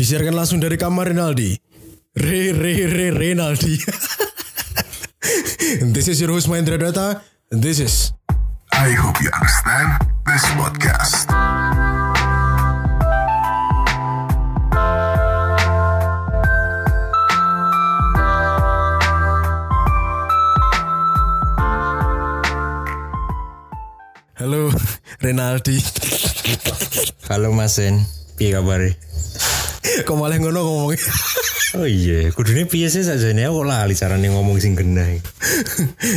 Disiarkan langsung dari kamar Rinaldi. Re Re Re Rinaldi. this is your host Mahendra Data. This is I hope you understand this podcast. Halo Rinaldi. Halo Mas Sen, piye kabare? Kok malah ngono ngomongnya? Oh iya, kudune piye sih sakjane aku lali carane ngomong sing genah.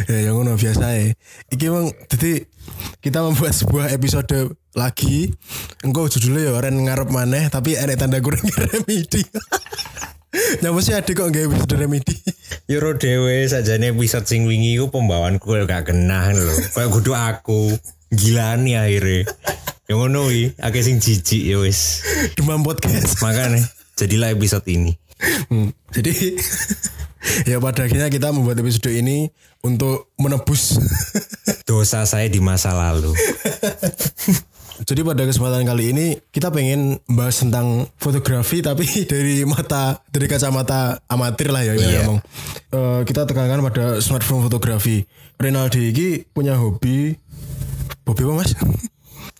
ya yang ngono biasa ya. Iki emang jadi kita membuat sebuah episode lagi. Engkau judulnya ya Ren ngarep maneh tapi ada tanda kurang remedi. Nyapa sih adik kok nggak episode remedi? Yoro dhewe sakjane episode sing wingi ku pembawaanku gak genah lho. Kayak kudu aku gilani akhirnya. Yang ngono wi, akeh sing jijik ya wis. Demam podcast. Makane jadilah episode ini. Hmm, Jadi ya pada akhirnya kita membuat episode ini untuk menebus. Dosa saya di masa lalu. Jadi pada kesempatan kali ini kita pengen bahas tentang fotografi tapi dari mata dari kacamata amatir lah ya ya ngomong. Eh, kita tekankan pada smartphone fotografi. Rinaldi ini punya hobi hobi apa mas?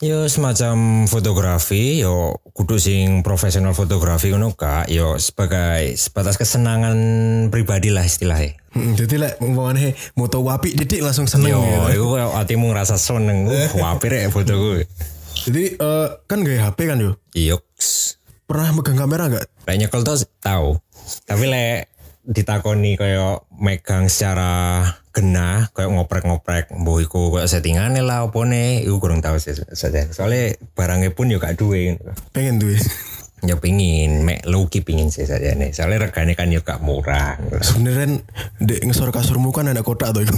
Yo semacam fotografi, yo kudu sing profesional fotografi ngono kak, yo sebagai sebatas kesenangan pribadi lah istilahnya. Hmm, jadi lah umpamanya moto wapi didik langsung seneng Yo, gitu. iku kayak hatimu ngerasa seneng. Uh, wapir ya foto gue. Jadi eh, kan gaya HP kan yo. Yoks. Pernah megang kamera? Lek nyekel tuh tahu. Tapi lek ditakoni kayak megang secara genah kayak ngoprek-ngoprek mbok iku kayak settingane lah opone iku kurang tahu sih saja. Soalnya barangnya pun yo gak duwe. Pengen tuh. ya. Pingin, mek low-key pingin sih saja nih. Soalnya regane kan yo gak murah. Sebenarnya dek ngesor kasurmu kan ada kotak tuh itu.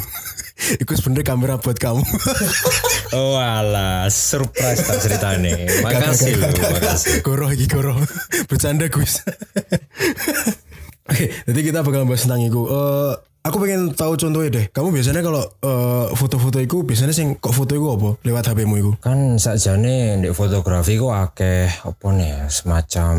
Itu sebenarnya kamera buat kamu. Oh alah, surprise tak ceritane. Makasih loh, makasih. Goroh lagi goroh. Bercanda Gus. Oke, jadi kita bakal bahas tentang itu. Eh, aku pengen tahu contohnya deh. Kamu biasanya kalau eh, foto-foto itu biasanya sing kok foto itu apa? Lewat HP-mu itu. kan sakjane ndek fotografi kok akeh apa nih ya, semacam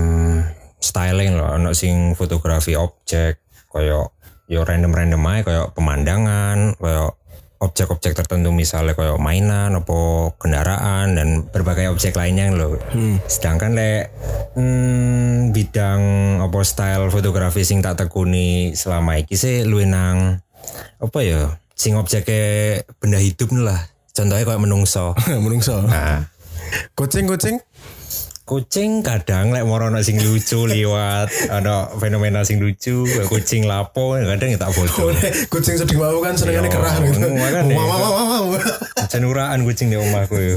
styling loh ono sing fotografi objek koyo yo random-random aja koyo pemandangan koyo objek-objek tertentu misalnya koyo mainan apa kendaraan dan berbagai objek lainnya loh sedangkan le hmm, bidang apa style fotografi sing tak tekuni selama iki sih luwih nang apa ya sing objeknya benda hidup lah. Contohnya kayak menungso. Menungso. nah. Kucing-kucing. kucing kadang lek moro ono sing lucu liwat ono fenomena sing lucu kucing lapo kadang ya tak foto kucing sedih mau kan senengane kerah gitu. wah, wah, wah. cenuraan kucing di omahku yo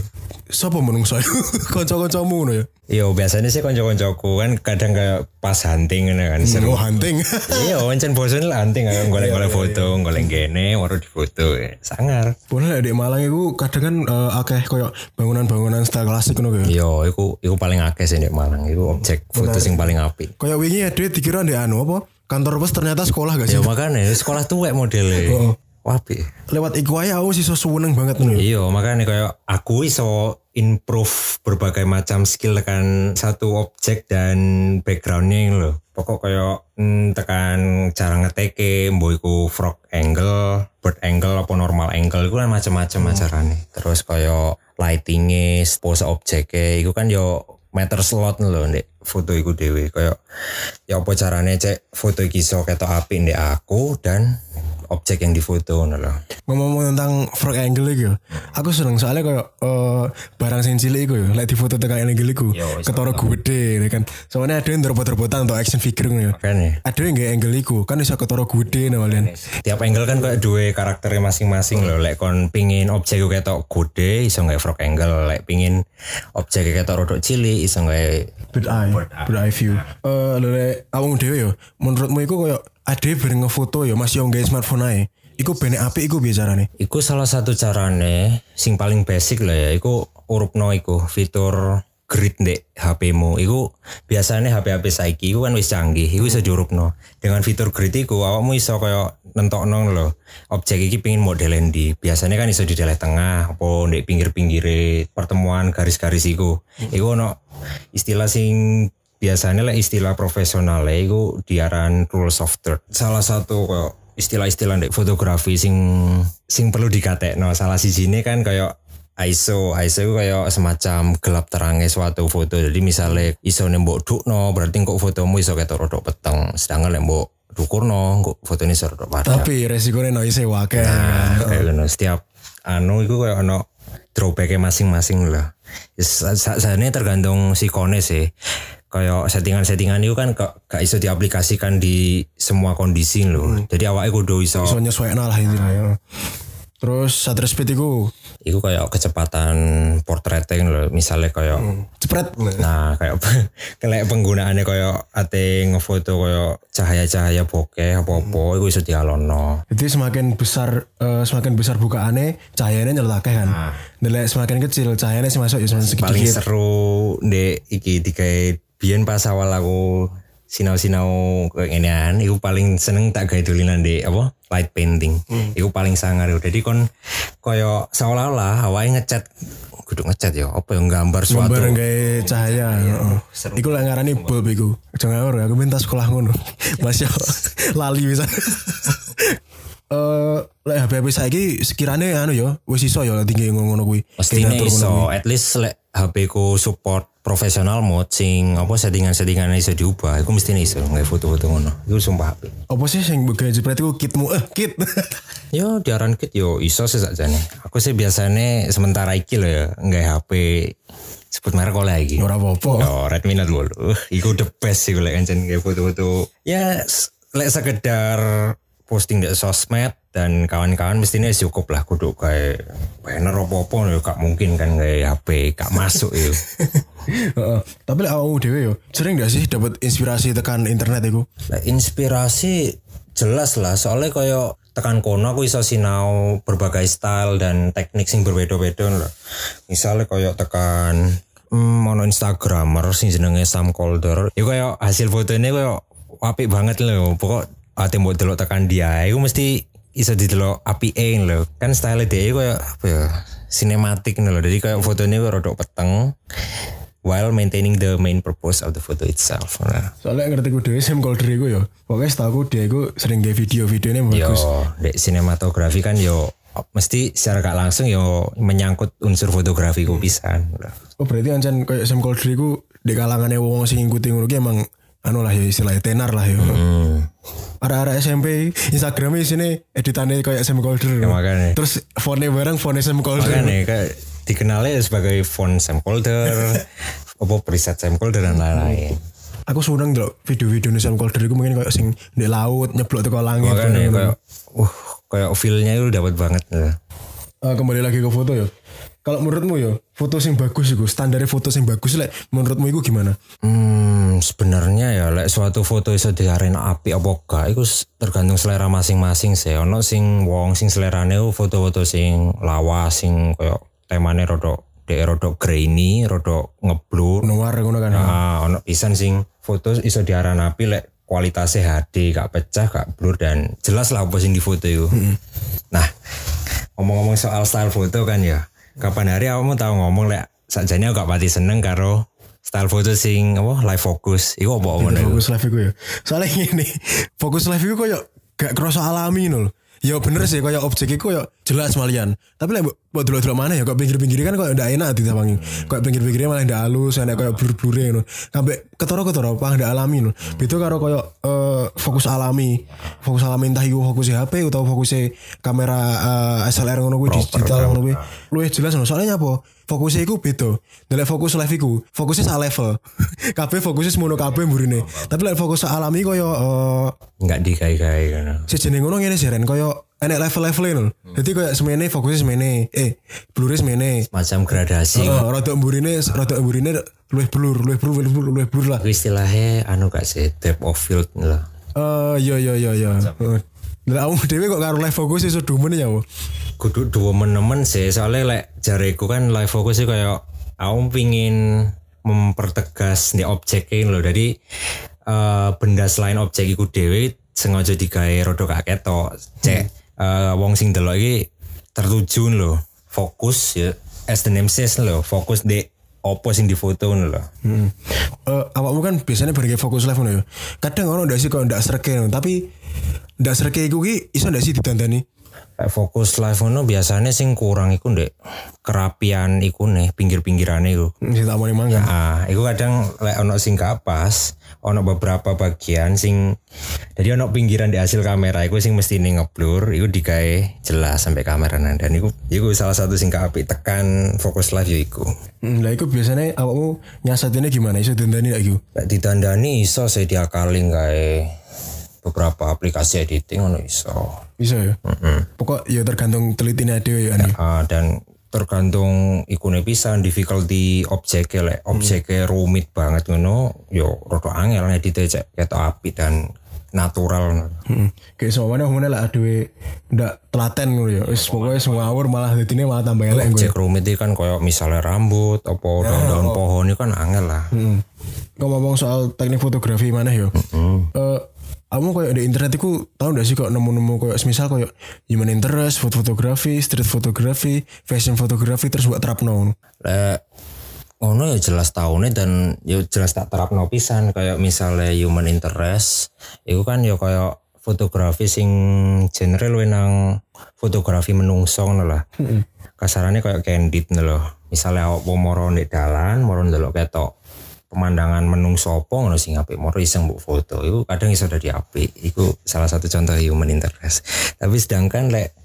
Sopo menungso? Kanca-kancamu ngono ya. Yo biasanya sih konco-koncoku kan kadang kayak pas hunting kan seru. Oh, hunting. Iya, wancen bosan lah hunting kan golek-golek foto, golek gene, baru difoto. Sangar. Boleh lah di Malang itu kadang kan eh, akeh koyo bangunan-bangunan style klasik ngono ya. Yo, iku iku paling akeh sih di Malang. Iku objek foto sing paling apik. Kayak wingi ada dikira di anu apa? Kantor pos ternyata sekolah gak sih? Ya makanya sekolah tuwek modelnya. Oh. Wapi. Lewat iku aja aku sih so seneng banget nih. Iya, makanya kayak aku iso improve berbagai macam skill tekan satu objek dan backgroundnya loh. Pokok kayak hmm, tekan cara ngeteke, mbok iku frog angle, bird angle apa normal angle itu kan macam-macam acaranya. Terus kayak lightingnya, pose objeknya, itu kan yo meter slot loh ndek foto iku dewe kayak ya apa caranya cek foto iki iso ketok apik ndek aku dan objek yang difoto ngono loh. Ngomong tentang frog angle itu. Aku seneng soalnya kayak eh, barang sing cilik iku ya. Lek di foto tekan angle iku. Yo, iso Ketara gede ya kan. Soalnya ada yang robot-robotan atau action figure ngono ya. Makanya. Ada yang gak angle iku kan bisa ketara gede nah kalian. tiap angle kan kayak dua karakternya masing-masing loh. Lek kon pingin objek ketok gede, iso nggak frog angle. Lek pingin objek ketok rodok cilik, iso nggak Bird eye, bird eye view. Eh, lho lek awakmu dhewe ya, menurutmu iku koyo ade bareng ngefoto ya Mas yo nggawe smartphone ae. Iku benek apik iku biasane. Iku salah satu carane sing paling basic lah ya. Iku urupno iku fitur grid ndek HP-mu. Iku biasanya HP-HP saiki iku kan wis canggih, iku bisa diurupno. Dengan fitur grid iku awakmu iso kaya nentokno lho. Objek iki pengin model endi. Biasanya kan iso di daerah tengah apa ndek pinggir-pinggire pertemuan garis-garis iku. Iku ono istilah sing biasanya lah istilah profesional itu diaran rules of third. Salah satu kayak istilah-istilah di fotografi sing sing perlu dikatekno. Salah sijine kan kayak ISO, ISO itu kayak semacam gelap terangnya suatu foto. Jadi misalnya ISO nembok dukno, berarti kok fotomu iso ketok rodok peteng. Sedangkan nembok dukurno, kok fotonya iso rodok padang. Tapi resikonya noise wakil. Nah, kayak gitu. Setiap anu itu kayak ono drawbacknya masing-masing lah. Saat tergantung si kone sih. Kayak settingan-settingan itu kan gak, gak iso diaplikasikan di semua kondisi loh. Jadi awalnya kudu iso. Iso nyesuaikan lah ini lah ya. Terus shutter speed itu Iku kayak kecepatan portraiting loh. Misalnya kayak cepret. Nah, kayak kayak penggunaannya kayak ate ngefoto kayak cahaya-cahaya bokeh apa-apa iku iso dialono. Jadi semakin besar eh, semakin besar bukaannya cahayanya nyelakeh kan. Nah. semakin kecil cahayanya sih masuk ya semakin Paling sedikit. seru ndek iki dikai biyen pas awal aku sinau-sinau kayak ginian, iku paling seneng tak gawe dolinan di apa light painting. Iku paling sangar. Jadi kon koyo seolah-olah awake ngecat kudu ngecat yo apa yang gambar suatu Bareng kayak cahaya. heeh. Iku lah ngarani bulb iku. Jangan ngawur aku minta sekolah ngono. Masya lali bisa. Eh, lek HP HP saiki sekiranya anu ya, wis iso ya tinggi ngono kuwi. Ngono iso, at least lek HP ku support profesional mode sing apa settingan-settingan iso diubah. Iku mestinya iso nggak foto-foto ngono. Iku sumpah HP. Apa sih sing gawe jepret iku kitmu eh kit. Yo diaran kit yo iso sih nih. Aku sih biasanya sementara iki loh ya nggak HP sebut merek oleh lagi. Ora apa-apa. Yo Redmi Note 8. Uh, iku the best sih lek kancen kayak foto-foto. Ya lek sekedar posting di sosmed dan kawan-kawan mestinya cukup lah kudu kayak banner apa-apa yo gak mungkin kan kayak HP gak masuk yo. Heeh. Tapi lek awakmu dhewe yo sering gak sih dapat inspirasi tekan internet iku? Lah inspirasi jelas lah soalnya koyo tekan kono aku iso sinau berbagai style dan teknik sing berbeda-beda lah. Misalnya koyo tekan hmm, ono Instagramer sing jenenge Sam Calder. Ya koyo hasil fotonya koyo apik banget loh. Pokok ate mbok delok tekan dia iku mesti iso didelok apike lho. Kan style dia koyo apa ya? Sinematik lho. Jadi koyo fotonya koyo rodok peteng while maintaining the main purpose of the photo itself. Nah. Soalnya ngerti ku dhewe Sam Calder iku yo. Pokoknya setahu dia iku sering gawe video-videonya Yo, bagus. dek sinematografi kan yo mesti secara gak langsung yo menyangkut unsur fotografi ku pisan. Oh berarti ancen kayak Sam Calder iku di kalangannya wong sing ngikuti ngono emang anu lah ya istilahnya tenar lah ya. Hmm. Arah-arah SMP Instagramnya sini editannya kayak Sam Calder. makanya. Terus fontnya bareng fontnya Sam Calder. Makanya kayak dikenalnya sebagai font Sam Calder, apa preset Sam Calder dan lain-lain. Aku seneng dulu video-video Sam Calder iku mungkin kayak sing di laut nyeblok teko langit. Makanya kayak uh kayak feelnya itu dapat banget. Eh, kembali lagi ke foto ya. Kalau menurutmu ya, foto sing bagus itu standar foto sing bagus lek menurutmu itu gimana? Hmm, sebenarnya ya lek suatu foto iso diaren api apa gak iku s- tergantung selera masing-masing sih. Ono sing wong sing selerane ku foto-foto sing lawas sing koyo temane rodok dek rodok grainy, rodok ngeblur. Noir ngono kan. Ah, ono pisan sing foto iso diaran api lek kualitasnya HD, gak pecah, gak blur dan jelas lah apa sing di foto itu. Nah, ngomong-ngomong soal style foto kan ya. Kapan hari kamu tahu ngomong lek sakjane gak pati seneng karo style foto sing apa live focus. Iku apa ngono? Fokus live iku ya. Soalnya gini, fokus live iku koyo gak kerasa alami ngono lho. Ya bener sih koyo objek iku koyo jelas malian. Tapi lek buat dulu-dulu mana ya kok pinggir-pinggir kan koyo ndak enak ditawangi. Koyo pinggir-pinggirnya malah ndak halus, enak koyo blur-blure ngono. Sampai ketara-ketara pang ndak alami ngono. Beda karo koyo eh, fokus alami. Fokus alami entah iku fokus HP utawa fokus kamera eh, SLR ngono kuwi digital ngono kuwi. Luwih jelas ngono. Soalnya apa? fokusnya iku beda. Nek fokus live iku, fokusnya sak level. kabeh fokusnya semono kabeh mburine. Tapi lek fokus alami koyo eh Enggak dikai-kai ngono. sejeneng ngono ngene sih Ren koyo enek level-level ngono. Dadi koyo semene fokusnya semene, eh blure semene. Macam gradasi. Heeh, rada mburine rada mburine luwih blur, luwih blur, luwih blur, luwih blur lah. Istilahnya anu gak sih depth of field lah. Eh iya iya iya iya. Heeh. Lah kamu dhewe kok karo live fokus iso dumen ya. Wo? kudu dua menemen sih soalnya lek jareku kan live focus sih kayak aku pingin mempertegas di objeknya loh jadi eh, benda selain objek iku dewe sengaja digawe rodo gak ketok cek eh, wong sing delok iki tertuju loh fokus ya as the name says loh fokus di opo sing difoto ngono lho. Hmm. Eh, awakmu kan biasanya bareng fokus live ngono ya. Kadang ono ndak sih kok ndak ngono, tapi ndak serke iku ki iso ndak sih ditandani? Fokus live ngono biasanya sing kurang iku ndek kerapian iku nih pinggir-pinggirane iku. Sing tak mau mangga. Ah, iku kadang lek ono sing gak pas, ono beberapa bagian sing jadi ono pinggiran di hasil kamera iku sing mesti nih ngeblur, iku digawe jelas sampai kamera nang dan iku iku salah satu sing gak apik tekan fokus live ya iku. Hmm, lah iku biasanya awakmu nyasatinnya gimana? Iso ditandani ndak iku? Lek ditandani iso saya diakalin gawe beberapa aplikasi editing ono iso. Bisa ya. Pokok ya tergantung telitinya dhewe ya. Andi. Ah, dan tergantung ikune pisan difficulty objeknya lek objeknya rumit banget ngono yo rada angel ngedite cek ketok api dan natural Hmm. Kayak mana mana lah aduh ndak telaten ngono ya. Wis pokoknya semua awur malah detine malah tambah elek gue. objek rumit itu kan koyo misalnya rambut apa daun-daun pohon itu kan angel lah Hmm. Ngomong soal teknik fotografi mana yo. Eh kamu kayak di internet itu tahu gak sih kok nemu-nemu kayak semisal kayak human interest, foto fotografi, street fotografi, fashion fotografi terus buat terapno. lek ngono ya jelas taune dan ya jelas tak terapno pisan. Kayak misalnya human interest itu kan ya kayak fotografi sing genre luwih nang fotografi menungso ngono lah. Kasarannya kayak candid loh misalnya awak mau moro ndek dalan moro ndelok ketok pemandangan menungso apa ngono sing apik. Moro iseng mbok foto itu kadang iso dadi apik. Itu salah satu contoh human interest. Tapi sedangkan lek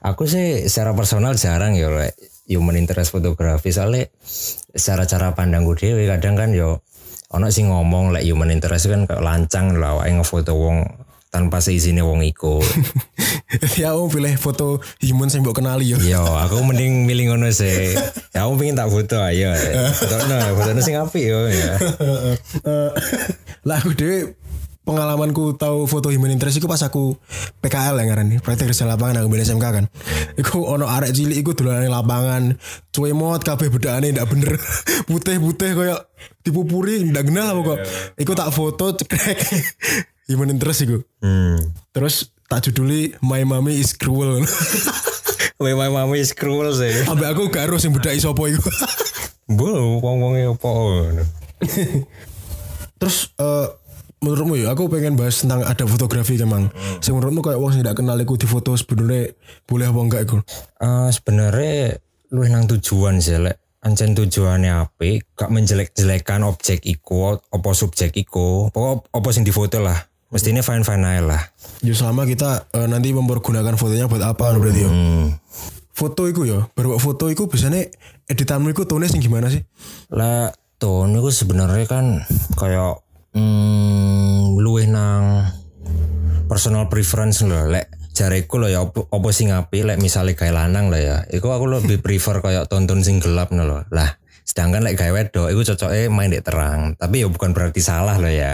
aku sih secara personal jarang ya lek human interest fotografi. Soalnya secara cara pandangku dewe kadang kan yo ono sing ngomong lek human interest kan kayak lancang lho awake ngefoto wong tanpa seizine wong iku. ya aku pilih foto human sing mbok kenali yo. Yo, aku mending milih ngono sih. Ya aku pengen tak foto ayo. Foto no, foto sing apik yo ya. Lah aku dhewe pengalamanku tahu foto human interest itu pas aku PKL ya ngaran praktek kerja lapangan aku beda SMK kan iku ono arek cilik iku dolan lapangan cuy mot kabeh bedane ndak bener putih-putih koyo dipupuri ndak kenal aku kok iku tak foto cekrek human interest iku Hmm. terus tak juduli my mommy is cruel Wei my mami is cruel sih. ambek aku gak harus sing bedaki sapa iku Bu, wong-wonge opo. Terus eh menurutmu ya aku pengen bahas tentang ada fotografi emang. Sing menurutmu kayak wong sing tidak kenal iku di foto sebenarnya boleh apa enggak iku? Eh sebenarnya luwih nang tujuan sih lek ancen tujuannya apa gak menjelek-jelekan objek iku apa subjek iku pokok apa sing difoto lah mestinya fine fine aja lah Ya selama kita eh, nanti mempergunakan fotonya buat apa berarti ya. hmm. Foto iku ya, baru foto iku biasanya editanmu iku tone sing gimana sih? lah tuh niku sebenarnya kan kayak hmm, luwih nang personal preference loh lek jareku loh ya opo, opo sing api lek misalnya kayak lanang lah ya iku aku lebih prefer kayak tonton sing gelap loh lah sedangkan lek kayak wedok iku cocoknya main di terang tapi ya bukan berarti salah loh ya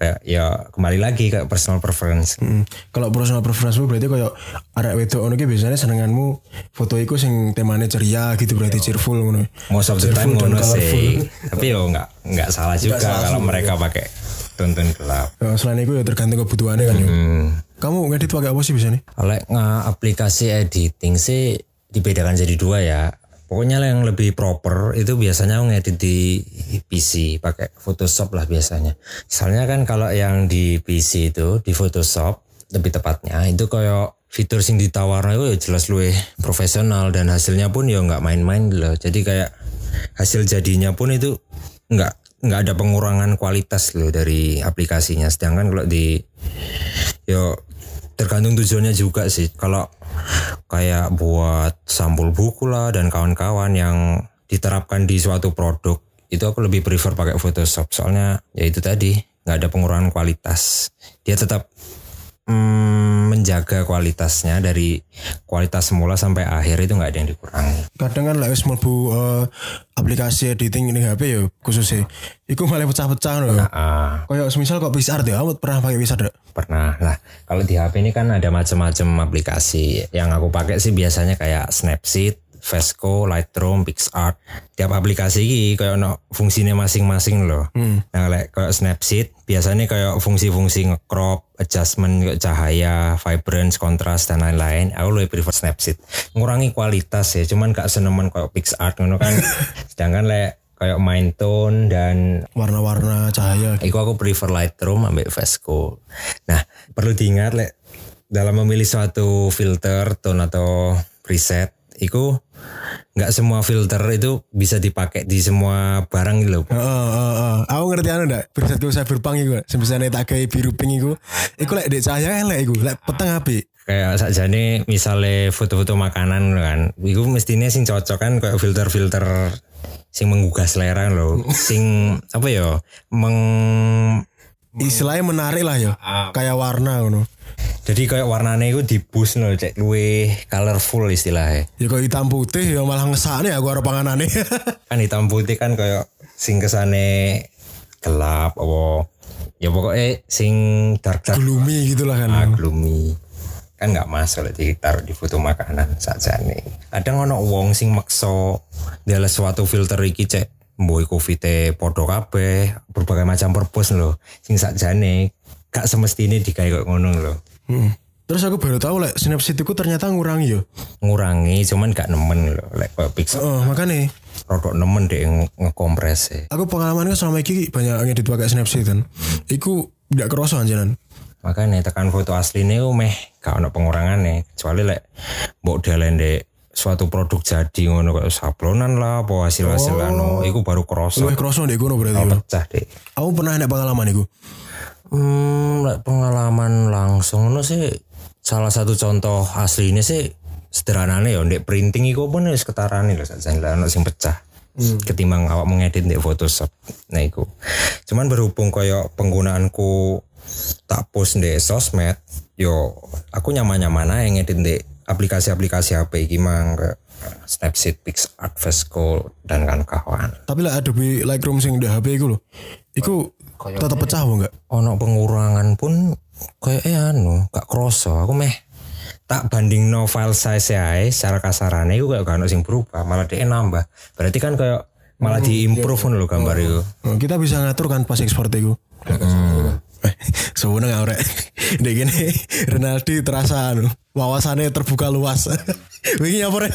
kayak ya kembali lagi kayak personal preference Hmm. Kalau personal preference berarti kayak arek wedok ngono ki biasanya senenganmu foto iku sing temanya ceria gitu berarti cheerful ngono. most of the time ngono sih tapi yo nggak nggak salah juga kalau mereka pakai tonton gelap Ya, selain itu ya tergantung kebutuhannya kan hmm. Kamu ngedit pakai apa sih biasanya? Oleh aplikasi editing sih dibedakan jadi dua ya. Pokoknya yang lebih proper itu biasanya ngedit di PC pakai Photoshop lah biasanya. Misalnya kan kalau yang di PC itu di Photoshop lebih tepatnya itu kayak fitur sing ditawarno itu ya jelas luwih profesional dan hasilnya pun ya nggak main-main loh. Jadi kayak hasil jadinya pun itu nggak nggak ada pengurangan kualitas loh dari aplikasinya. Sedangkan kalau di yo tergantung tujuannya juga sih. Kalau kayak buat sampul buku lah dan kawan-kawan yang diterapkan di suatu produk itu aku lebih prefer pakai Photoshop. Soalnya ya itu tadi nggak ada pengurangan kualitas. Dia tetap mm, menjaga kualitasnya dari kualitas semula sampai akhir itu nggak ada yang dikurangi kadang kan lah wis mlebu eh, aplikasi editing ini HP ya khususnya iku malah pecah-pecah loh ah kayak semisal kok PixArt ya kamu pernah pakai PixArt gak? Pernah lah. Kalau di HP ini kan ada macam-macam aplikasi. Yang aku pakai sih biasanya kayak Snapseed, Vesco, Lightroom, PixArt. Tiap aplikasi ini kayak ono fungsinya masing-masing loh. Nah, kayak kayak Snapseed biasanya kayak fungsi-fungsi nge-crop, adjustment kayak cahaya, vibrance, kontras dan lain-lain. Aku lebih prefer Snapseed. Ngurangi kualitas ya, cuman gak senemen kayak PixArt ngono kan. Sedangkan lek kayak main tone dan Warna-warna cahaya. Iku aku prefer Lightroom ambek Vesco. Nah, perlu diingat lek dalam memilih suatu filter, tone atau preset, iku nggak semua filter itu bisa dipakai di semua barang gitu loh. Heeh, heeh, heeh. Aku ngerti anu ndak? Preset ku cyberpunk iku. Sing bisane tak gawe biru pink iku. Iku lek dek cahaya elek iku, lek peteng apik. Kayak sakjane misalnya foto-foto makanan kan, iku mestinya sing cocok kan kayak filter-filter sing menggugah selera loh. sing apa ya? Meng Istilahnya menarik lah ya. Kayak warna ngono. Jadi kayak warnanya itu di boost loh, cek luwe colorful istilahnya. Ya kok hitam putih ya malah ngesakne aku arep panganane. kan hitam putih kan kayak sing kesane gelap apa ya pokoknya sing dark dark Gloomy gitu lah kan. ah, gloomy kan nggak masuk lek ditaruh di foto makanan saja nih kadang ono wong sing makso dalam suatu filter iki cek mbok iku fite podo kabeh berbagai macam purpose lho sing sakjane gak semestine digawe kok ngono lho Hmm. Terus aku baru tahu lek Snapseed itu ternyata ngurangi yo. ngurangi cuman gak nemen lho lek koyo pixel Oh, makanya rodok nemen deh nge- ngekompres e. aku pengalamanku selama ini banyak ngedit pakai Snapseed kan. Iku gak kerasa anjanan. makanya tekan foto aslinya ku meh gak ono pengurangannya kecuali lek mbok delen dek suatu produk jadi ngono kayak sablonan lah apa hasil hasil anu iku baru kroso Luwih kerasa ndek kono berarti. yo. pecah deh Aku pernah ada pengalaman iku. Hmm pengalaman langsung ngono sih salah satu contoh aslinya sih sederhananya ya ndek printing iku pun wis ketarane lho sakjane lah ono sing pecah ketimbang awak mengedit di Photoshop. Nah iku. Cuman berhubung koyo penggunaanku tak post di sosmed yo aku nyaman-nyaman aja ngedit di aplikasi-aplikasi HP iki mang kayak Snapseed, PixArt, Vesco dan kan kawan Tapi lah Adobe Lightroom sing di HP iku lho. Iku tetap pecah apa enggak? ono pengurangan pun kayak eh anu gak kroso. Aku meh tak banding no file size ae secara kasarane itu kayak gak ono sing berubah malah dia nambah. Berarti kan kayak malah diimprove ngono lho gambar itu Oh, kita bisa ngatur kan pas ekspor iku. Eh, Sebenarnya nggak rek. Dek gini Renaldi terasa anu wawasannya terbuka luas. Wingi apa rek?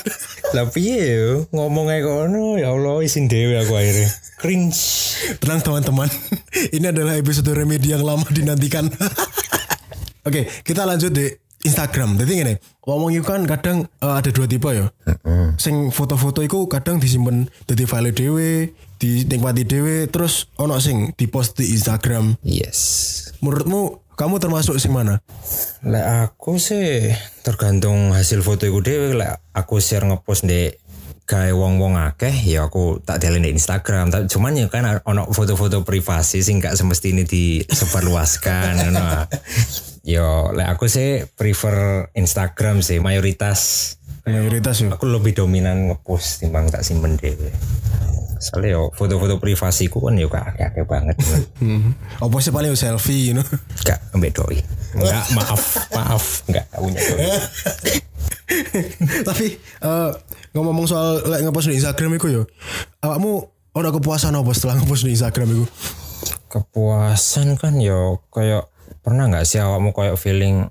lah piye yo ngomong ae kono ya Allah isin dewe aku akhirnya cringe Tenang teman-teman. Ini adalah episode remedi yang lama dinantikan. Oke, kita lanjut di Instagram. Jadi gini, ngomong itu kan kadang eh, ada dua tipe ya. Sing foto-foto itu kadang disimpan dari file dhewe, dinikmati dhewe, terus ono sing dipost di Instagram. yes Menurutmu kamu termasuk sing mana? Lek aku sih tergantung hasil foto iku dhewe lek aku share ngepost di gawe wong-wong akeh ya aku tak deleng di Instagram tapi cuman ya kan ono foto-foto privasi sing gak semestinya disebarluaskan ngono. Yo lek aku sih prefer Instagram sih mayoritas Mayoritas yo. aku lebih dominan ngepost timbang tak simpen dhewe. Soalnya yo foto-foto privasiku kan yo akeh-akeh banget. Hmm. Apa sih paling selfie, you know? Gak ambek doi. Enggak, maaf, maaf, enggak gak punya doi. Tapi eh ngomong soal like, ngepost di Instagram itu yo. Awakmu ada kepuasan apa setelah ngepost di Instagram itu? kepuasan kan yo kayak pernah nggak sih awakmu kayak feeling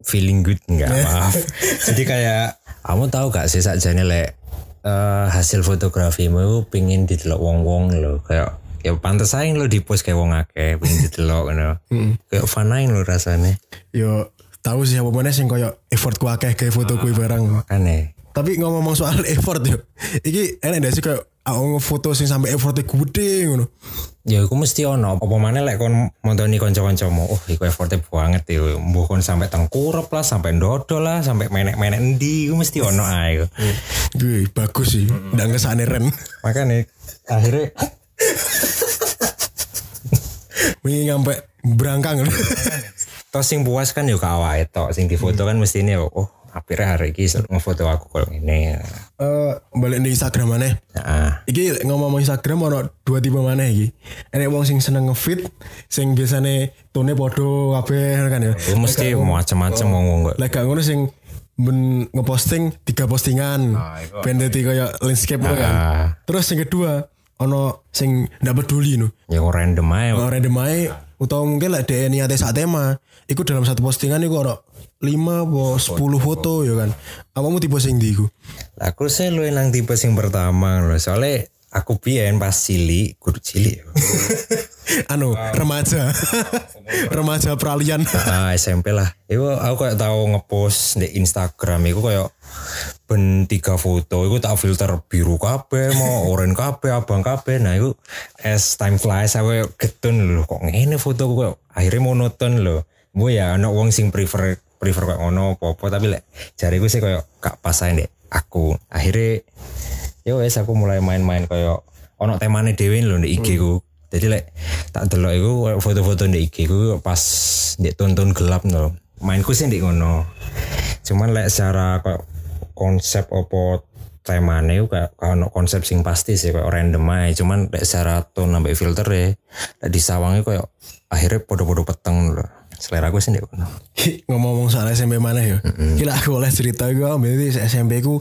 feeling good nggak maaf jadi kayak kamu tahu gak sih sakjane lek eh, hasil fotografimu itu pingin didelok wong-wong lo kayak ya pantas aja lo di post kayak wong akeh pingin didelok ngono kayak fanain lo rasanya Yo tahu sih apa mana sing koyo effort ku akeh kayak foto ku barang. aneh Tapi ngomong soal effort yo. Iki enak gak sih kayak aku ngefoto sing sampai effortnya gede ngono. ya aku mesti ono apa mana lek kon montoni kanca-kancamu oh iku effortnya banget ya mbuh kon sampai tengkurap lah sampai dodol lah sampai menek-menek endi iku mesti ono ae Gue bagus sih. Nggak ngesane ren. makanya akhirnya Wingi nyampe berangkang. tos sing puas kan yo awake tok sing difoto kan mesti ini oh akhirnya hari ini ngefoto aku kalau ini Eh balik di Instagram mana? nah, Iki ngomong Instagram ono dua tipe mana iki. Enek wong sing seneng ngefit, sing biasane tone podo kabeh kan ya. itu mesti macam-macam ngomong kok Lek gak ngono sing men ngeposting tiga postingan. Ben dadi kaya landscape ngono kan. Ah. Terus yang kedua ono sing ndak peduli no. ya random aja Ono random ae utawa mungkin lek dhek niate sak tema, iku dalam satu postingan iku ono 5 apa 10 foto ya kan. Apamu tipe sing iku? Lah, aku sih lu nang tipe sing pertama loh soalnya aku biyen pas cilik, kudu cilik. ya. anu remaja remaja peralihan ah, SMP lah. Iku aku kayak tahu ngepost di Instagram iku kayak ben tiga foto iku tak filter biru kabeh mau oranye kabeh abang kabeh nah iku as time flies aku getun lho kok ngene foto kok akhirnya monoton lho Bu ya ana wong sing prefer prefer kayak ngono apa-apa. Tapi lek jariku sih kayak gak pas ae ndek aku akhirnya ya wes aku mulai main-main kayak ono temane dhewe lho ndek IG ku. Jadi lek tak delok iku foto-foto ndek IG ku pas ndek tonton gelap lho. Mainku sih ndek ngono. Cuman lek secara kayak konsep opo temane kayak ono konsep sing pasti sih kayak random ae. Cuman lek secara tone nambah filter ya lek disawangi kayak akhirnya podo-podo peteng selera gue ngono ngomong-ngomong soal SMP mana ya? Gila aku oleh cerita gue berarti SMP ku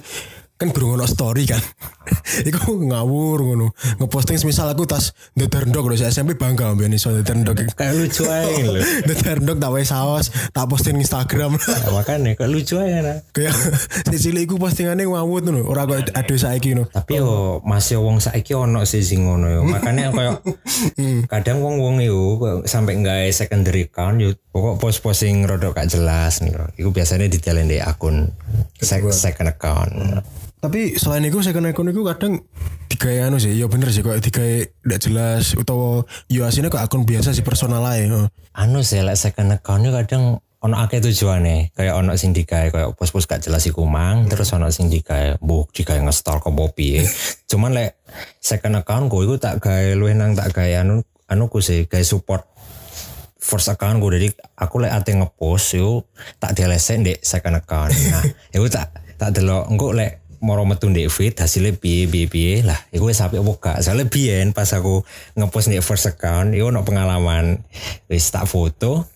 kan berhubungan story kan. Iku ngawur ngono. Ngeposting semisal aku tas deter ndok lho SMP bangga ambil iso deter ndok kayak lucu aja lho. Ndok tak wae saos tak posting Instagram. Nah, makanya kayak lucu aja nah. kayak si cilik iku postingannya ngawur ngono. Ora kok aduh saiki ngono. Tapi yo masih wong saiki ono sih sing ngono yo. Makanya kayak kadang wong wong itu sampai nggak secondary account yo pokok post posting rodok gak jelas nih loh. Iku biasanya ditelen di akun sec- second account tapi selain itu second account itu kadang digawe anu sih ya bener sih kok digawe ndak jelas utawa yo aslinya kok akun biasa sih personal heeh. anu sih like second accountnya kadang ono akeh tujuannya kayak ono sing digawe kayak post-post gak jelas iku mang terus ono sing digawe bu digawe nge-stalk ke piye cuman lek second account gue iku tak gawe luwih nang tak gawe anu anu ku sih gawe support first account gue jadi aku lek ate ngepost yo tak dialesen di second account. Nah itu tak tak delok. Engko lek moro metu ndek feed hasilnya piye piye piye lah. Iku wis apa gak. Soalnya biyen pas aku ngepost ndek first account iku ono pengalaman. Wis tak foto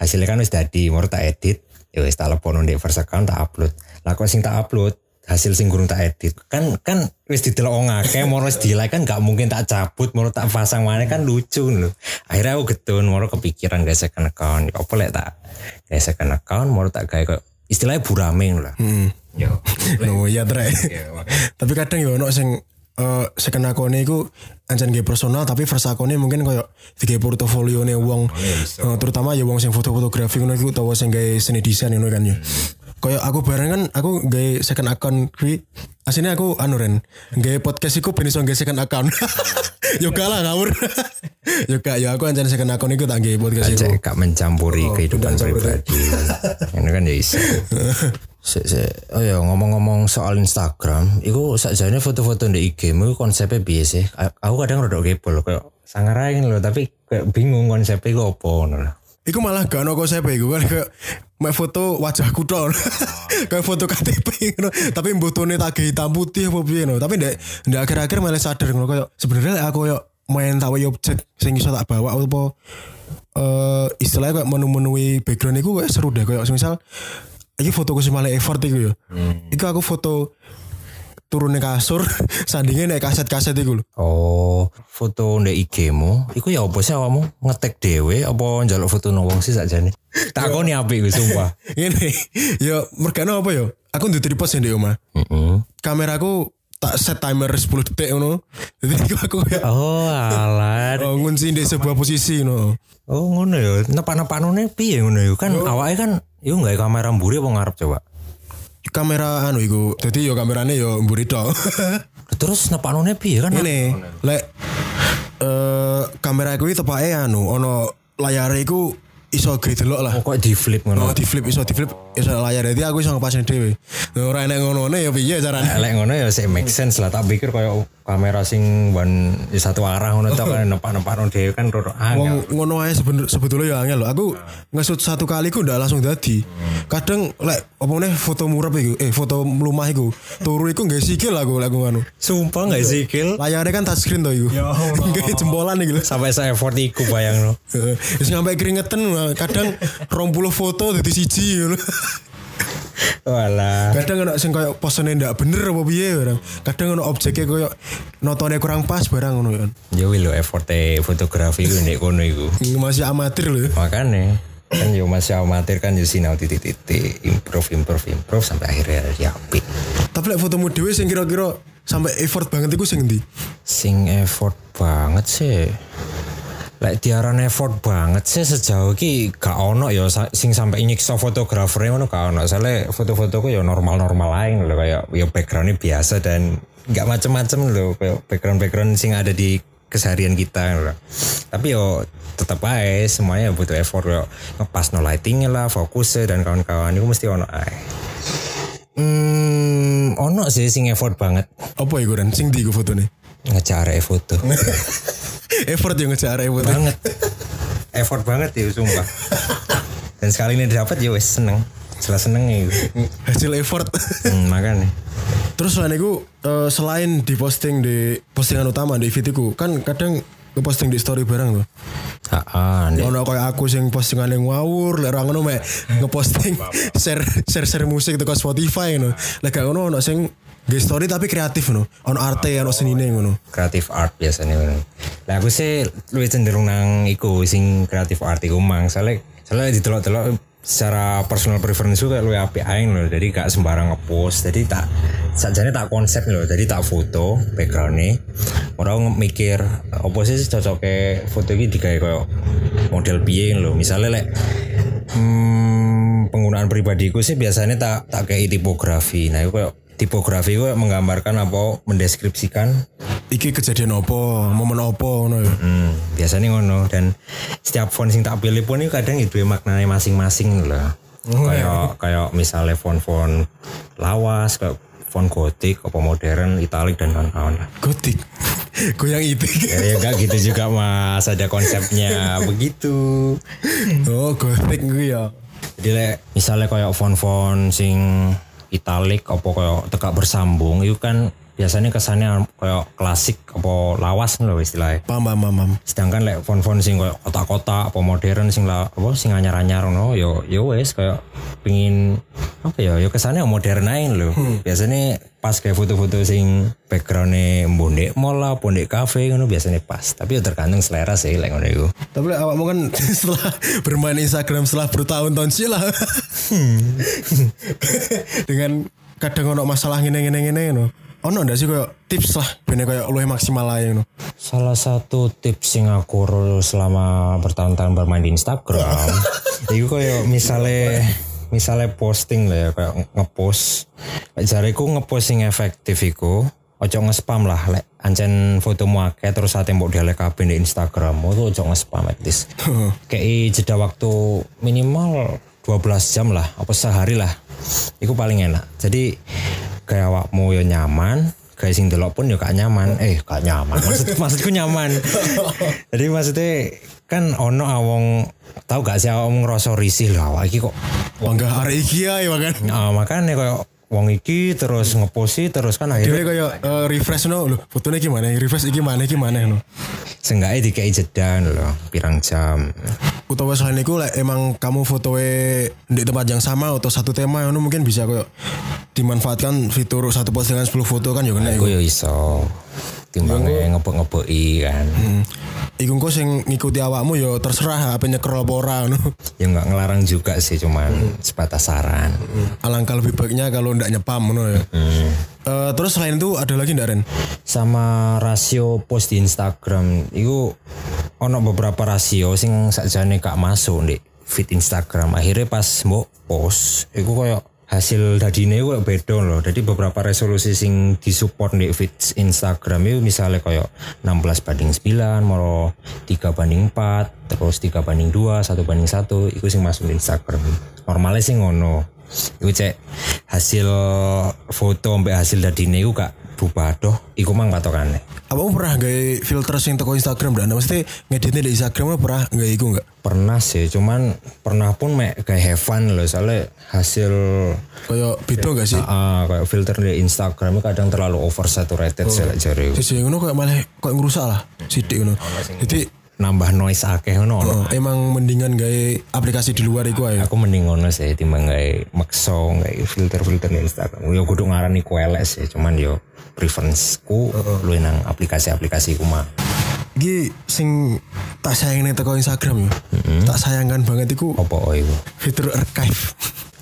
hasilnya kan wis dadi moro tak edit ya wis tak lepono ndek first account tak upload. Lah kok sing tak upload hasil sing gurung tak edit. Kan kan wis didelok wong akeh moro wis di like kan gak mungkin tak cabut moro tak pasang mana kan lucu lho akhirnya aku getun moro kepikiran guys second account. Ya apa lek tak guys second account moro tak gawe kok istilahnya buraming lah. Hmm. Yo No ya tre. tapi kadang yo ono sing eh second account iku ancen nggih personal tapi account mungkin koyo tiga portofolio nih wong Eh, terutama ya wong sing foto-fotografi ngono iku utawa sing gawe seni desain ngono kan ya. Koyo aku bareng kan aku gawe second account kuwi aslinya aku anu ren gawe podcast iku ben iso gawe second account. yo gak lah ngawur. yo gak yo aku ancen second account iku tak gawe podcast iku. cek gak mencampuri kehidupan campur. pribadi ini kan ya iso Se, se, oh ya ngomong-ngomong soal Instagram, itu sakjane foto-foto di IG mu konsepnya biasa sih. Aku kadang rada kepo loh, kayak sangarain loh, tapi kayak bingung konsepnya itu apa loh. Iku malah gak ono konsep iku kan kayak mek foto wajahku tok. kayak foto KTP ngono. Tapi mbotone tak gawe hitam putih apa piye no. Tapi ndek ndek akhir-akhir malah sadar ngono kayak sebenarnya aku yo main tahu objek sing iso tak bawa apa eh istilahnya kayak menu-menui background iku kayak seru deh kayak misal iki fotoku sing malah effort iku yo. Iku aku foto turunnya kasur sandingnya naik kaset-kaset lho. Oh, foto di IG mu, iku ya apa sih awakmu ngetek dewe apa njaluk foto wong sih sakjane? Takoni apik gue sumpah. Ini yo mergano apa yo? Aku nduwe tripod sing di omah. Heeh. kameraku tak set timer 10 detik ngono. Jadi iku aku ya Oh, alah. oh, ngunci di sebuah posisi no. Oh ngono ya, nepak-nepakne piye ngono ya? Kan awake kan iku nggak kamera mburi apa ngarep coba? Kamera anu iku. Jadi yo kamerane yo mburi tok. Terus nepakne piye kan? Ini lek eh kamera iku tepake anu ono layare iku iso gede delok lah. Oh, kok di flip Oh, ngono. di flip iso di flip iso layar jadi aku iso ngepasne dhewe. Ora enek ngono ya piye carane? Lek ngono ya sih make sense lah. Tak pikir kayak kamera sing ban ya satu arah ngono tok kan nepak-nepakno dhewe kan roro angel. Wong ngono ae sebetulnya ya angel loh. Aku ngesut satu kali ku ndak langsung dadi. Kadang lek apa meneh foto murep iku, eh foto mlumah iku. Turu iku nggak sikil aku lek nganu. Sumpah nggak sih kill? Layarnya kan touchscreen to iku. Nggak jempolan iku lho. Sampai saya effort iku bayang no. Heeh. Wis nyampe keringetan kadang 20 foto dadi siji ngono. Walah. Kadang ono sing koyo posene ndak bener apa piye barang. Kadang ono objeknya koyo notone kurang pas barang ngono kan. Ya wih lo effort fotografi ku nek kono iku. Masih amatir lho. Makanya kan yo masih amatir kan yo sinau titik-titik improve improve improve sampai akhirnya ya apik. Tapi lek fotomu dhewe sing kira-kira sampai effort banget iku sing ndi? Sing effort banget sih. Lek diaran effort banget sih sejauh ki gak ono ya sing sampai nyiksa fotografer ngono gak ono. Soalnya foto-fotoku ya normal-normal lain loh kayak ya backgroundnya biasa dan gak macem-macem loh kayak background-background sing ada di keseharian kita loh. Tapi yo tetap aja semuanya butuh effort yo ngepas no lightingnya lah, fokusnya dan kawan-kawan itu mesti ono aja. Hmm, ono sih sing effort banget Apa iku Ren? Sing ndi iku fotone? Ngejar foto. effort yang ngejar effort. banget effort banget ya sumpah dan sekali ini dapat ya wes seneng setelah seneng ya Hasil effort. hmm, makanya Terus selain itu eh, selain di posting di postingan utama di feed kan kadang ngeposting di story bareng tuh. ah nih Ono kayak aku sing postingan yang ngawur, lek ora ngono mek ngeposting share share share musik teko Spotify ngono. Lek gak ngono ono sing nge story tapi kreatif ngono. Ono arte ono senine ngono. kreatif art biasanya lah aku sih lebih cenderung nang iku sing kreatif art iku mang. Soalnya soalnya di telok telok secara personal preference juga lu api aing loh jadi gak sembarang ngepost. Jadi tak sajane tak konsep loh jadi tak foto backgroundnya orang mikir apa sih cocoknya foto ini digawe kayak model piye? Loh misalnya lek hmm, penggunaan pribadiku sih biasanya tak tak kayak tipografi. Nah itu kayak tipografi itu menggambarkan apa mendeskripsikan Iki kejadian opo, momen opo ngono ya. Hmm, biasanya ngono dan setiap font sing tak pilih pun itu kadang itu maknanya masing-masing lah. Kayak kayak misalnya font-font lawas, kayak font gotik, apa modern, italik dan kawan-kawan. Gotik. Goyang itu. Ya, ya gak gitu juga mas, ada konsepnya begitu. oh, gotik gue ya. Jadi misalnya kayak font-font sing italik, apa kayak tegak bersambung, itu kan biasanya kesannya kayak klasik apa lawas loh istilahnya. Paham, paham, paham, sedangkan lek font-font sing koyo kotak-kotak apa modern sing lah apa sing anyar-anyar no yo yo wes kayak pengin apa ya yo kesannya modern aja lho. Biasanya pas kayak foto-foto sing backgroundnya mbondek mall lah pondek cafe ngono biasanya pas tapi yo tergantung selera sih lek ngono iku Tapi lek awakmu kan setelah bermain Instagram setelah bertahun-tahun sih lah. Dengan kadang ono masalah ngene ngene ngene no. Ono ndak sih kayak tips lah ben kayak luwih maksimal ae no. Salah satu tips sing aku selama bertahun-tahun bermain di Instagram, itu kayak misalnya misalnya posting lah ya kayak ngepost. Lek jariku ngepost sing efektif iku ojo nge-spam lah lek ancen fotomu akeh terus ate mbok delek kabeh di Instagram itu ojo nge-spam at least. Kayak jeda waktu minimal 12 jam lah apa sehari lah. Iku paling enak. Jadi kayak awakmu yo nyaman, kayak sing delok pun yo gak nyaman. Eh, gak nyaman. Maksud maksudku nyaman. Jadi maksudnya kan ono awong tahu gak sih awong ngerasa risih lah awak iki kok. Bangga hari iki ae makan. Nah, makanya kayak wong iki terus ngeposi terus kan Dia akhirnya kayak eh, refresh no lho, fotonya gimana? Refresh iki mana iki mana no. seenggaknya dikai jeda loh pirang jam. Utawa selain itu lek emang kamu fotoe di tempat yang sama atau satu tema ngono mungkin bisa kayak dimanfaatkan fitur satu postingan 10 foto kan ya kena Aku yo iso timbangnya ngebok-ngeboki kan. Hmm. Iku engko sing ngikuti awakmu ya terserah apa nyekrol apa ora ngono. Ya nggak ngelarang juga sih cuman sebatas saran. Alangkah lebih baiknya kalau ndak nyepam ngono ya. Hmm. Eh, terus selain itu ada lagi ndak Ren? sama rasio post di Instagram itu ono beberapa rasio sing sakjane gak masuk di feed Instagram akhirnya pas mbok post itu koyo hasil dadine koyo beda loh jadi beberapa resolusi sing disupport di feed Instagram itu misalnya koyo 16 banding 9 moro 3 banding 4 terus 3 banding 2 1 banding 1 itu sing masuk Instagram. Normalnya sih ngono Iku cek hasil foto sampai hasil dadine iku gak berubah doh. Iku mang patokane. Apa pernah gawe filter sing teko Instagram dan mesti ngeditnya di Instagram pernah gawe iku enggak? Pernah sih, cuman pernah pun mek kayak have fun loh. Soalnya hasil Kayak beda enggak sih? ah kayak filter di Instagram kadang terlalu oversaturated sih lek jare. Sisi ngono kayak malah kayak ngerusak lah sidik ngono. Jadi Nambah noise akeh ngono. ono. oh, emang mendingan gawe aplikasi di luar iku ae. Aku mending ngono sih timbang kayak makso kayak filter-filter di Instagram. Yo kudu ngarani ku elek sih, cuman yo preferenceku lu nang aplikasi-aplikasi ku mah. Iki sing tak sayangin teko Instagram ya. Tak sayangkan banget iku Apa oh iku? fitur archive.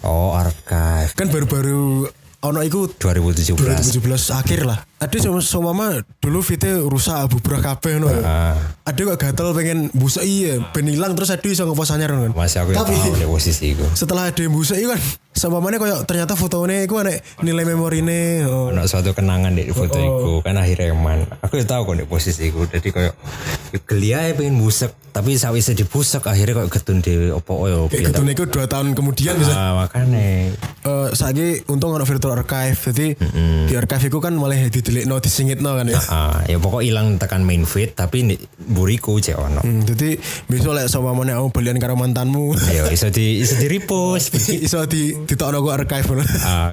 Oh, archive. Kan baru-baru ono iku 2017. 2017 akhir lah. Ada sama sama mama dulu fitnya rusak bubrah kabeh no. Ah, Ada kok gatel pengen busuk iya, ben hilang terus ada iso ngepost anyar kan. masih aku Tapi tahu posisi itu. setelah ada busuk itu kan sama mana kayak ternyata fotonya itu ada nilai memorine. Oh. Ono suatu kenangan di foto iku kan akhirnya eman. Aku ya tahu kok di posisi iku. Jadi kayak ya geli ae pengen busek, tapi sawise dibusek akhirnya kayak getun dhewe opo yo piye Gitu itu dua tahun kemudian bisa. Ah, makane Eh saiki untung ada virtual archive jadi di archive itu kan malah didelik no disingit no kan ya. ah ya pokok hilang tekan main feed tapi buriku cek ono. Hmm, jadi besok lek sama mana kamu belian karo mantanmu Ayo iso di iso di repost. iso di ditokno go archive ah,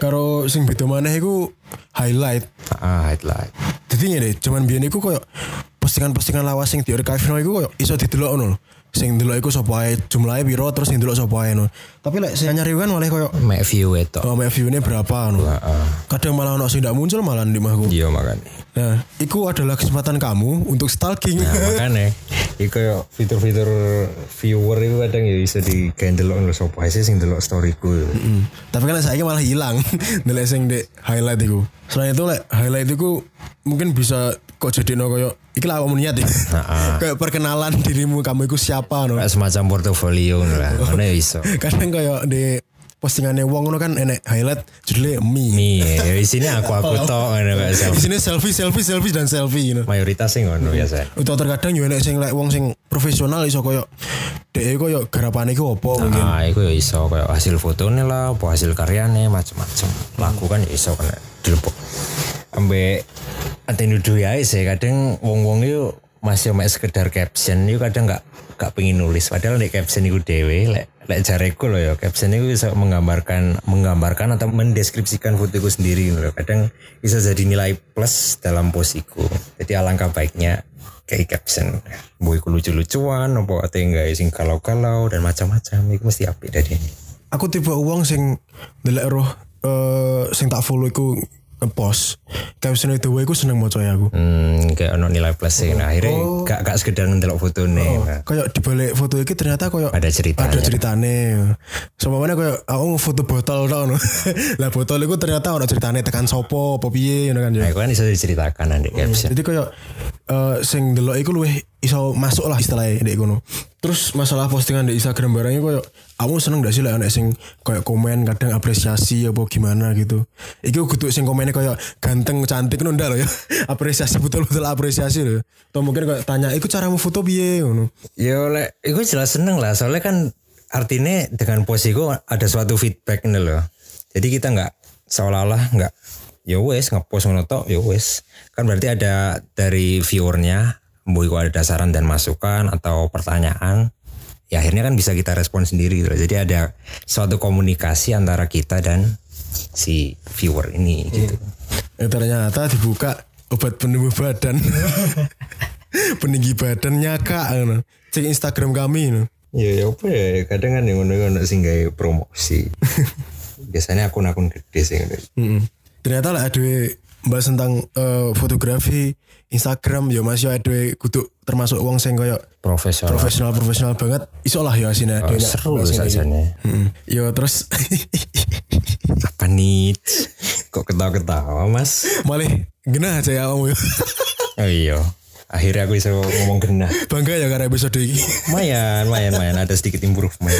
karo sing beda maneh iku highlight. ah highlight. Jadi ngene, cuman biyen iku koyo postingan-postingan lawas sing di archive no iku koyo iso didelok ngono. Sing delok iku sapa ae, jumlahe piro terus sing delok sapa ae no. Tapi lek sing nyari kan malah koyo Mek view itu. oh, mek view-ne berapa no. Kadang malah ono sing ndak muncul malah di mahku. Iya makane. Nah, itu adalah kesempatan kamu untuk stalking. Nah, makane iku yo fitur-fitur viewer itu kadang ya iso di delok lho sapa ae sih sing delok storyku. Hmm. Tapi kan saya malah hilang nilai sing di highlight itu. Selain itu lek highlight itu mungkin bisa kok jadi no koyo iki lah awakmu niat ya. Nah, kayak perkenalan dirimu kamu itu siapa no. Kayak semacam portofolio ngono lah. Ngono ya iso. Kadang kayak di postingannya wong ngono kan enek highlight judulnya me. Mi, ya di sini aku aku tok ngono kayak Di selfie. sini selfie selfie selfie dan selfie you know. Mayoritas sih ngono biasa. Atau terkadang yo enek sing lek wong sing profesional iso koyo dhek koyo garapane iku opo mungkin. Ah, iku ya iso kayak hasil fotonya lah, apa hasil karyanya macam-macam. Laku kan iso kena dilebok. Ambek ante nuduh ya sih kadang wong-wong itu masih mek sekedar caption itu kadang nggak nggak pengen nulis. Padahal di caption itu dewe lek lek jareku loh ya caption itu bisa menggambarkan menggambarkan atau mendeskripsikan fotoku sendiri loh. Kadang bisa jadi nilai plus dalam posiku jadi alangkah baiknya kayak caption. Boy lucu-lucuan apa atau enggak sing kalau-kalau dan macam-macam itu mesti apik dari ini. Aku tipe uang sing ndelek roh eh sing tak follow iku ngepost. Caption itu iku seneng maca ya aku. hmm, kayak ono nilai plus sih nah akhirnya gak, gak sekedar ndelok foto nih Kayak dibalik foto iki ternyata kayak ada ceritanya ada ceritane. Sama mana kayak aku foto botol tau no. lah botol itu ternyata ada ceritane tekan sopo apa piye ngono kan ya. nah itu kan bisa diceritakan nanti caption Jadi kayak eh sing delok iku luwih iso masuk lah istilahnya dek kono. Terus masalah postingan di Instagram barangnya kayak aku seneng gak sih lah anak sing kayak komen kadang apresiasi apa gimana gitu. Iku kudu sing komennya kayak ganteng cantik ndak loh ya. apresiasi betul-betul apresiasi loh. Atau mungkin kayak tanya iku caramu foto piye ngono. Ya oleh, itu jelas seneng lah. Soalnya kan artinya dengan posiku ada suatu feedback ini loh. Jadi kita nggak seolah-olah nggak ya wes ngepost ngono tok ya wes. Kan berarti ada dari viewernya, iku ada saran dan masukan atau pertanyaan. Ya akhirnya kan bisa kita respon sendiri gitu. Jadi ada suatu komunikasi antara kita dan si viewer ini gitu. Ya ternyata dibuka obat penumbuh badan. Peninggi badannya kak. Cek Instagram kami. ngono. Ya ya apa ya kadang kan yang ngono-ngono sing gawe promosi. Biasanya akun-akun gede sih. Ternyata lah ada bahas tentang eh, fotografi Instagram ya masih ada kudu termasuk uang sing kayak Profesional. profesional profesional banget iso lah ya sini Oh, seru saja yo terus Apa nih? Kok ketawa-ketawa mas? malah genah aja ya kamu Oh iya. Akhirnya aku bisa ngomong genah. bangga ya karena episode ini Lumayan, lumayan, lumayan. Ada sedikit improvement.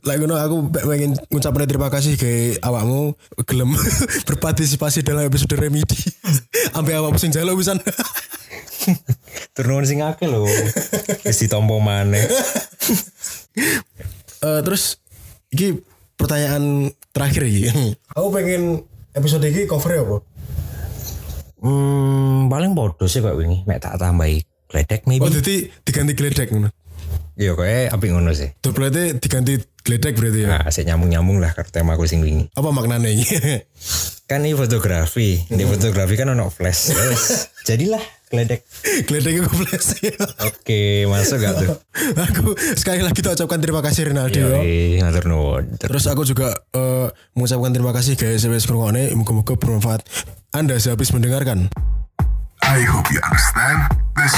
lah ngono aku pe- pengen ngucapin terima kasih ke awakmu gelem berpartisipasi dalam episode remedi sampai awakmu sing jalo pisan Turun sing akeh lho. Wis ditompo maneh. Eh, terus iki pertanyaan terakhir iki aku pengen episode ini cover apa Hmm, paling bodoh sih kok wingi. Mek tak tambahi gledek maybe. Oh jadi diganti geledek ngono. Iya kayak apik ngono sih. Tuh berarti diganti geledek berarti ya. Nah, sik nyambung-nyambung lah karo tema aku sing wingi. Apa maknanya ini? Kan ini fotografi. Di fotografi kan ono flash. Wes, jadilah gledek. geledek itu flash. Oke, masuk gak tuh? aku sekali lagi tak ucapkan terima kasih Rinaldi. ya. Yoi, ngatur nuwun. Terus aku juga eh, mengucapkan terima kasih guys SBS Kurungone. Moga-moga bermanfaat. Anda sehabis mendengarkan. I hope you understand this